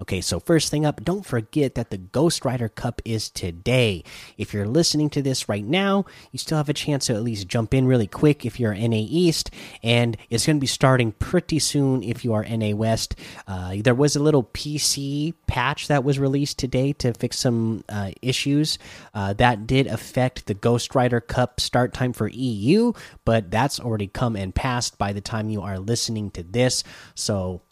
Okay, so first thing up, don't forget that the Ghost Rider Cup is today. If you're listening to this right now, you still have a chance to at least jump in really quick if you're NA East, and it's going to be starting pretty soon if you are NA West. Uh, there was a little PC patch that was released today to fix some uh, issues uh, that did affect the Ghost Rider Cup start time for EU, but that's already come and passed by the time you are listening to this. So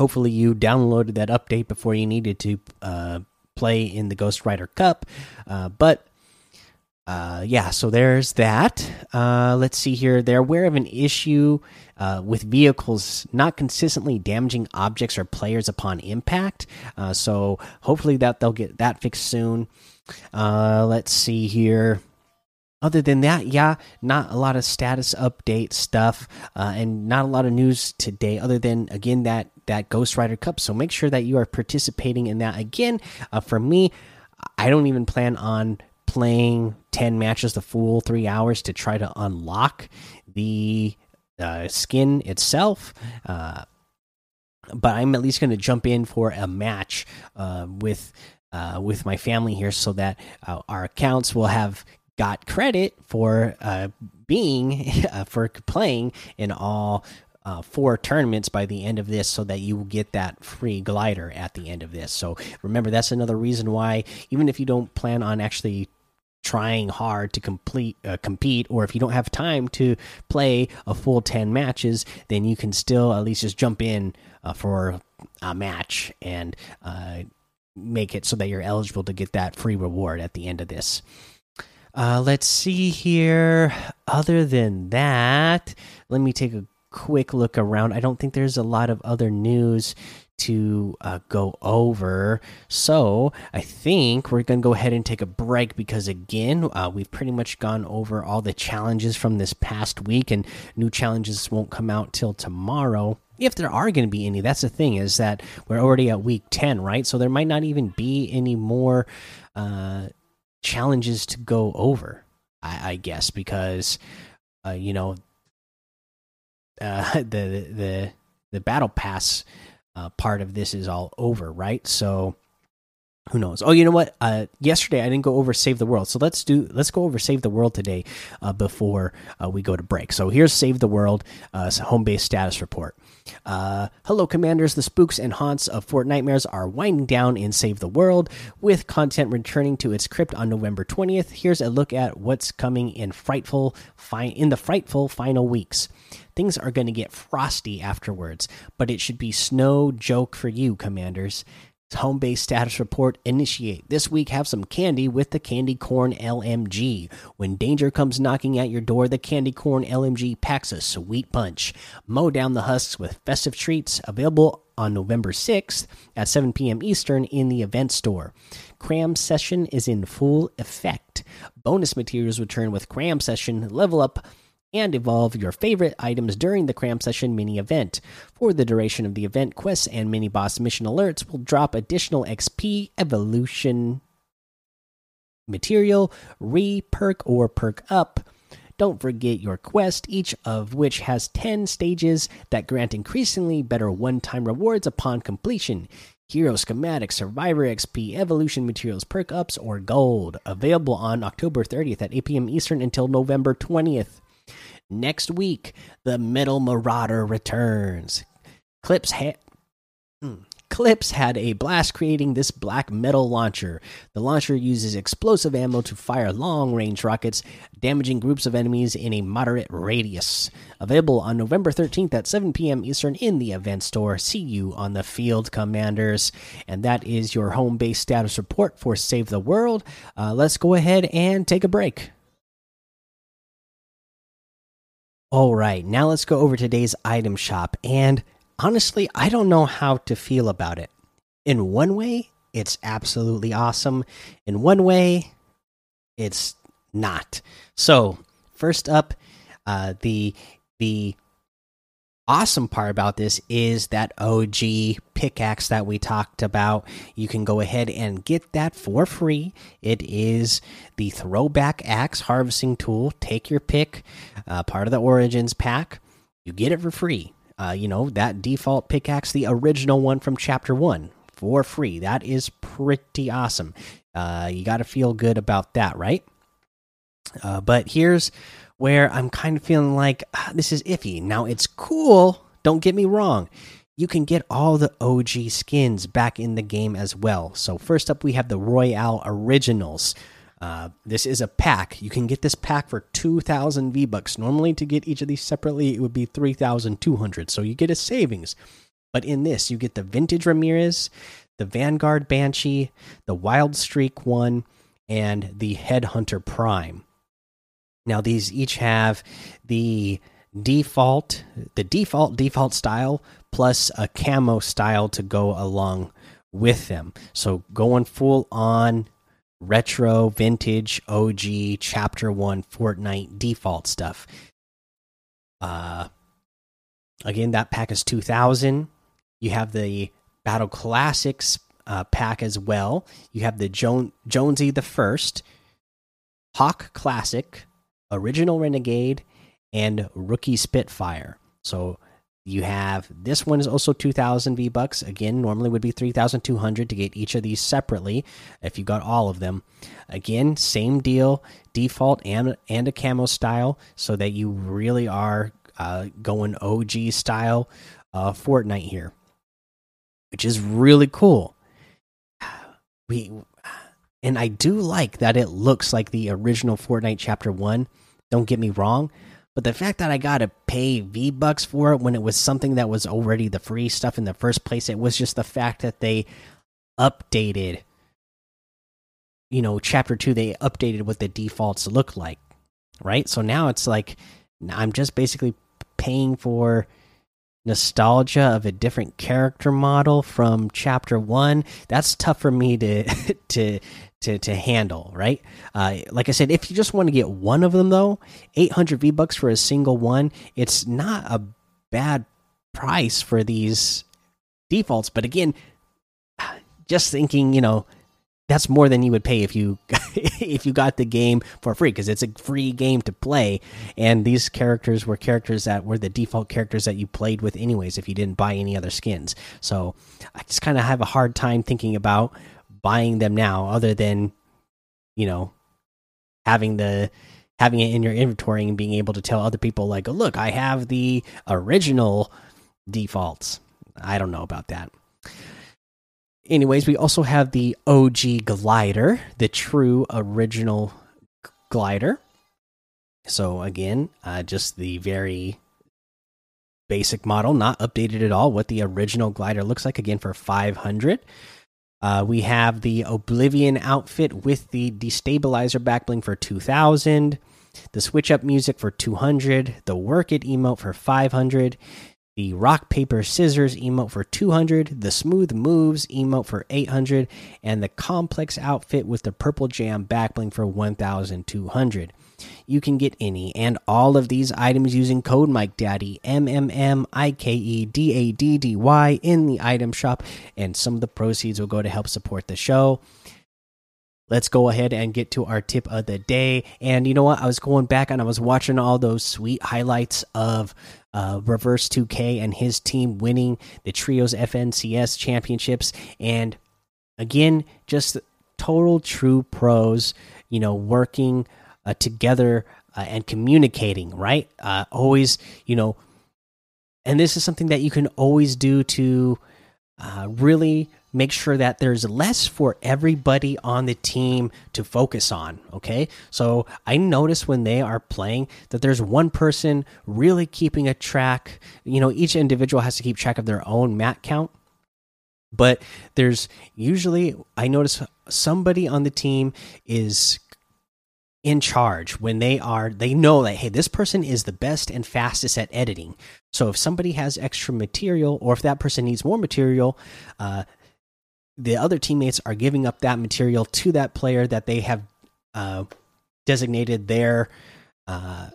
hopefully you downloaded that update before you needed to uh, play in the Ghost Rider Cup. Uh, but uh, yeah, so there's that. Uh, let's see here. They're aware of an issue uh, with vehicles not consistently damaging objects or players upon impact. Uh, so hopefully that they'll get that fixed soon. let's see here other than that, yeah, not a lot of status update stuff, uh, and not a lot of news today. Other than again that that Ghost Rider Cup, so make sure that you are participating in that. Again, uh, for me, I don't even plan on playing ten matches the full three hours to try to unlock the uh, skin itself. Uh, but I'm at least going to jump in for a match uh, with uh, with my family here, so that uh, our accounts will have got credit for uh, being uh, for playing in all uh, four tournaments by the end of this so that you will get that free glider at the end of this. So remember that's another reason why even if you don't plan on actually trying hard to complete uh, compete or if you don't have time to play a full 10 matches then you can still at least just jump in uh, for a match and uh, make it so that you're eligible to get that free reward at the end of this uh, let's see here. Other than that, let me take a quick look around. I don't think there's a lot of other news to uh, go over. So I think we're going to go ahead and take a break because, again, uh, we've pretty much gone over all the challenges from this past week, and new challenges won't come out till tomorrow. If there are going to be any, that's the thing is that we're already at week 10, right? So there might not even be any more. Uh, challenges to go over. I, I guess because uh, you know uh, the the the battle pass uh, part of this is all over, right? So who knows? Oh, you know what? Uh, yesterday I didn't go over Save the World, so let's do let's go over Save the World today uh, before uh, we go to break. So here's Save the World uh, home base status report. Uh, hello, commanders. The spooks and haunts of Fortnitemares are winding down in Save the World, with content returning to its crypt on November 20th. Here's a look at what's coming in frightful in the frightful final weeks. Things are going to get frosty afterwards, but it should be snow joke for you, commanders. Home base status report initiate. This week, have some candy with the Candy Corn LMG. When danger comes knocking at your door, the Candy Corn LMG packs a sweet punch. Mow down the husks with festive treats available on November 6th at 7 p.m. Eastern in the event store. Cram session is in full effect. Bonus materials return with Cram session. Level up and evolve your favorite items during the Cram Session mini event. For the duration of the event, quests and mini boss mission alerts will drop additional XP, evolution material, re perk, or perk up. Don't forget your quest, each of which has 10 stages that grant increasingly better one time rewards upon completion. Hero schematic, survivor XP, evolution materials, perk ups, or gold. Available on October 30th at 8 p.m. Eastern until November 20th. Next week, the Metal Marauder returns. Clips had. Hmm. Clips had a blast creating this black metal launcher. The launcher uses explosive ammo to fire long range rockets, damaging groups of enemies in a moderate radius. Available on November 13th at 7 p.m. Eastern in the event store. See you on the field, Commanders. And that is your home base status report for Save the World. Uh, let's go ahead and take a break. All right, now let's go over today's item shop. And honestly, I don't know how to feel about it. In one way, it's absolutely awesome. In one way, it's not. So, first up, uh, the the awesome part about this is that OG pickaxe that we talked about, you can go ahead and get that for free. It is the Throwback Axe Harvesting Tool. Take your pick, uh, part of the Origins pack. You get it for free. Uh, you know, that default pickaxe, the original one from Chapter 1, for free. That is pretty awesome. Uh, you got to feel good about that, right? Uh, but here's where I'm kind of feeling like ah, this is iffy. Now, it's cool. Don't get me wrong you can get all the OG skins back in the game as well. So first up, we have the Royale Originals. Uh, this is a pack. You can get this pack for 2,000 V Bucks. Normally, to get each of these separately, it would be 3,200. So you get a savings. But in this, you get the Vintage Ramirez, the Vanguard Banshee, the Wild Streak one, and the Headhunter Prime. Now, these each have the default, the default default style plus a camo style to go along with them. So going full on retro, vintage, OG, chapter 1 Fortnite default stuff. Uh again that pack is 2000. You have the Battle Classics uh, pack as well. You have the jo Jonesy the First, Hawk Classic, Original Renegade, and Rookie Spitfire. So you have this one is also 2000 V bucks. Again, normally would be 3200 to get each of these separately if you got all of them. Again, same deal, default and and a camo style so that you really are uh, going OG style uh, Fortnite here. Which is really cool. We and I do like that it looks like the original Fortnite chapter 1. Don't get me wrong, but the fact that I got to pay V Bucks for it when it was something that was already the free stuff in the first place, it was just the fact that they updated, you know, chapter two, they updated what the defaults look like, right? So now it's like I'm just basically paying for nostalgia of a different character model from chapter one that's tough for me to to to to handle, right? Uh, like I said, if you just want to get one of them though, 800 V bucks for a single one, it's not a bad price for these defaults. But again, just thinking, you know, that's more than you would pay if you if you got the game for free because it's a free game to play. And these characters were characters that were the default characters that you played with anyways if you didn't buy any other skins. So i just kind of have a hard time thinking about buying them now other than you know having the having it in your inventory and being able to tell other people like look i have the original defaults. I don't know about that anyways we also have the og glider the true original glider. So again uh, just the very basic model not updated at all what the original glider looks like again for 500 uh, we have the Oblivion outfit with the Destabilizer backbling for 2000, the Switch Up music for 200, the Work It emote for 500, the Rock Paper Scissors emote for 200, the Smooth Moves emote for 800, and the Komplex outfit with the Purple Jam backbling for 1200 you can get any and all of these items using code Mike Daddy M M M I K E D A D D Y in the item shop, and some of the proceeds will go to help support the show. Let's go ahead and get to our tip of the day. And you know what? I was going back and I was watching all those sweet highlights of uh, Reverse 2K and his team winning the Trios FNCS championships. And again, just total true pros, you know, working uh, together uh, and communicating, right? Uh, always, you know, and this is something that you can always do to uh, really make sure that there's less for everybody on the team to focus on. Okay. So I notice when they are playing that there's one person really keeping a track. You know, each individual has to keep track of their own mat count. But there's usually, I notice somebody on the team is in charge when they are they know that hey this person is the best and fastest at editing so if somebody has extra material or if that person needs more material uh, the other teammates are giving up that material to that player that they have uh, designated their uh,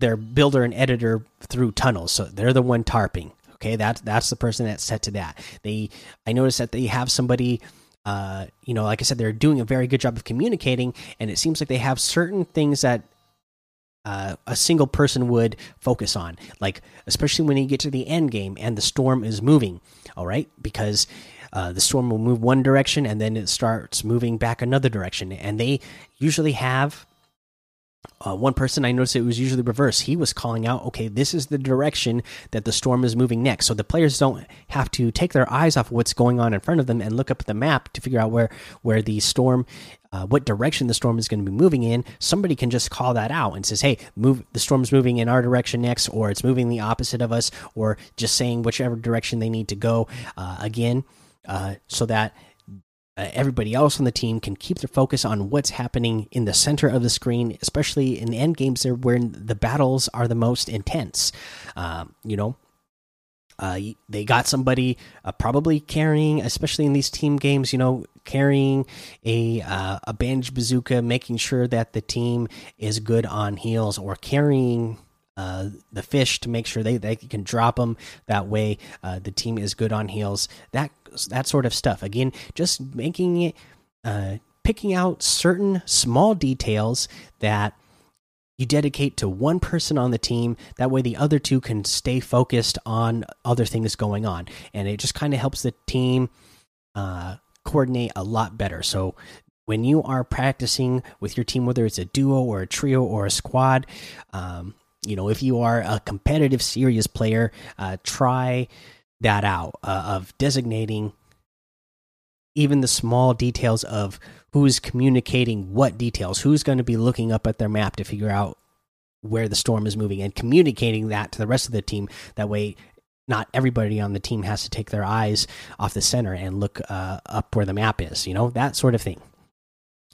their builder and editor through tunnels so they're the one tarping Okay, that's that's the person that's set to that. They I noticed that they have somebody uh, you know, like I said, they're doing a very good job of communicating, and it seems like they have certain things that uh, a single person would focus on, like especially when you get to the end game and the storm is moving. All right, because uh, the storm will move one direction and then it starts moving back another direction, and they usually have uh, one person I noticed it was usually reverse. He was calling out, okay, this is the direction that the storm is moving next. So the players don't have to take their eyes off what's going on in front of them and look up the map to figure out where where the storm, uh, what direction the storm is going to be moving in. Somebody can just call that out and says, hey, move the storm's moving in our direction next, or it's moving the opposite of us, or just saying whichever direction they need to go. Uh, again, uh, so that uh, everybody else on the team can keep their focus on what's happening in the center of the screen, especially in the end games there where the battles are the most intense. Um, you know, uh, they got somebody uh, probably carrying, especially in these team games, you know, carrying a uh, a bandage bazooka, making sure that the team is good on heals, or carrying uh, the fish to make sure they, they can drop them. That way, uh, the team is good on heals. That that sort of stuff. Again, just making it, uh, picking out certain small details that you dedicate to one person on the team. That way, the other two can stay focused on other things going on, and it just kind of helps the team uh, coordinate a lot better. So when you are practicing with your team, whether it's a duo or a trio or a squad, um, you know, if you are a competitive, serious player, uh, try that out uh, of designating even the small details of who's communicating what details, who's going to be looking up at their map to figure out where the storm is moving and communicating that to the rest of the team. That way, not everybody on the team has to take their eyes off the center and look uh, up where the map is, you know, that sort of thing.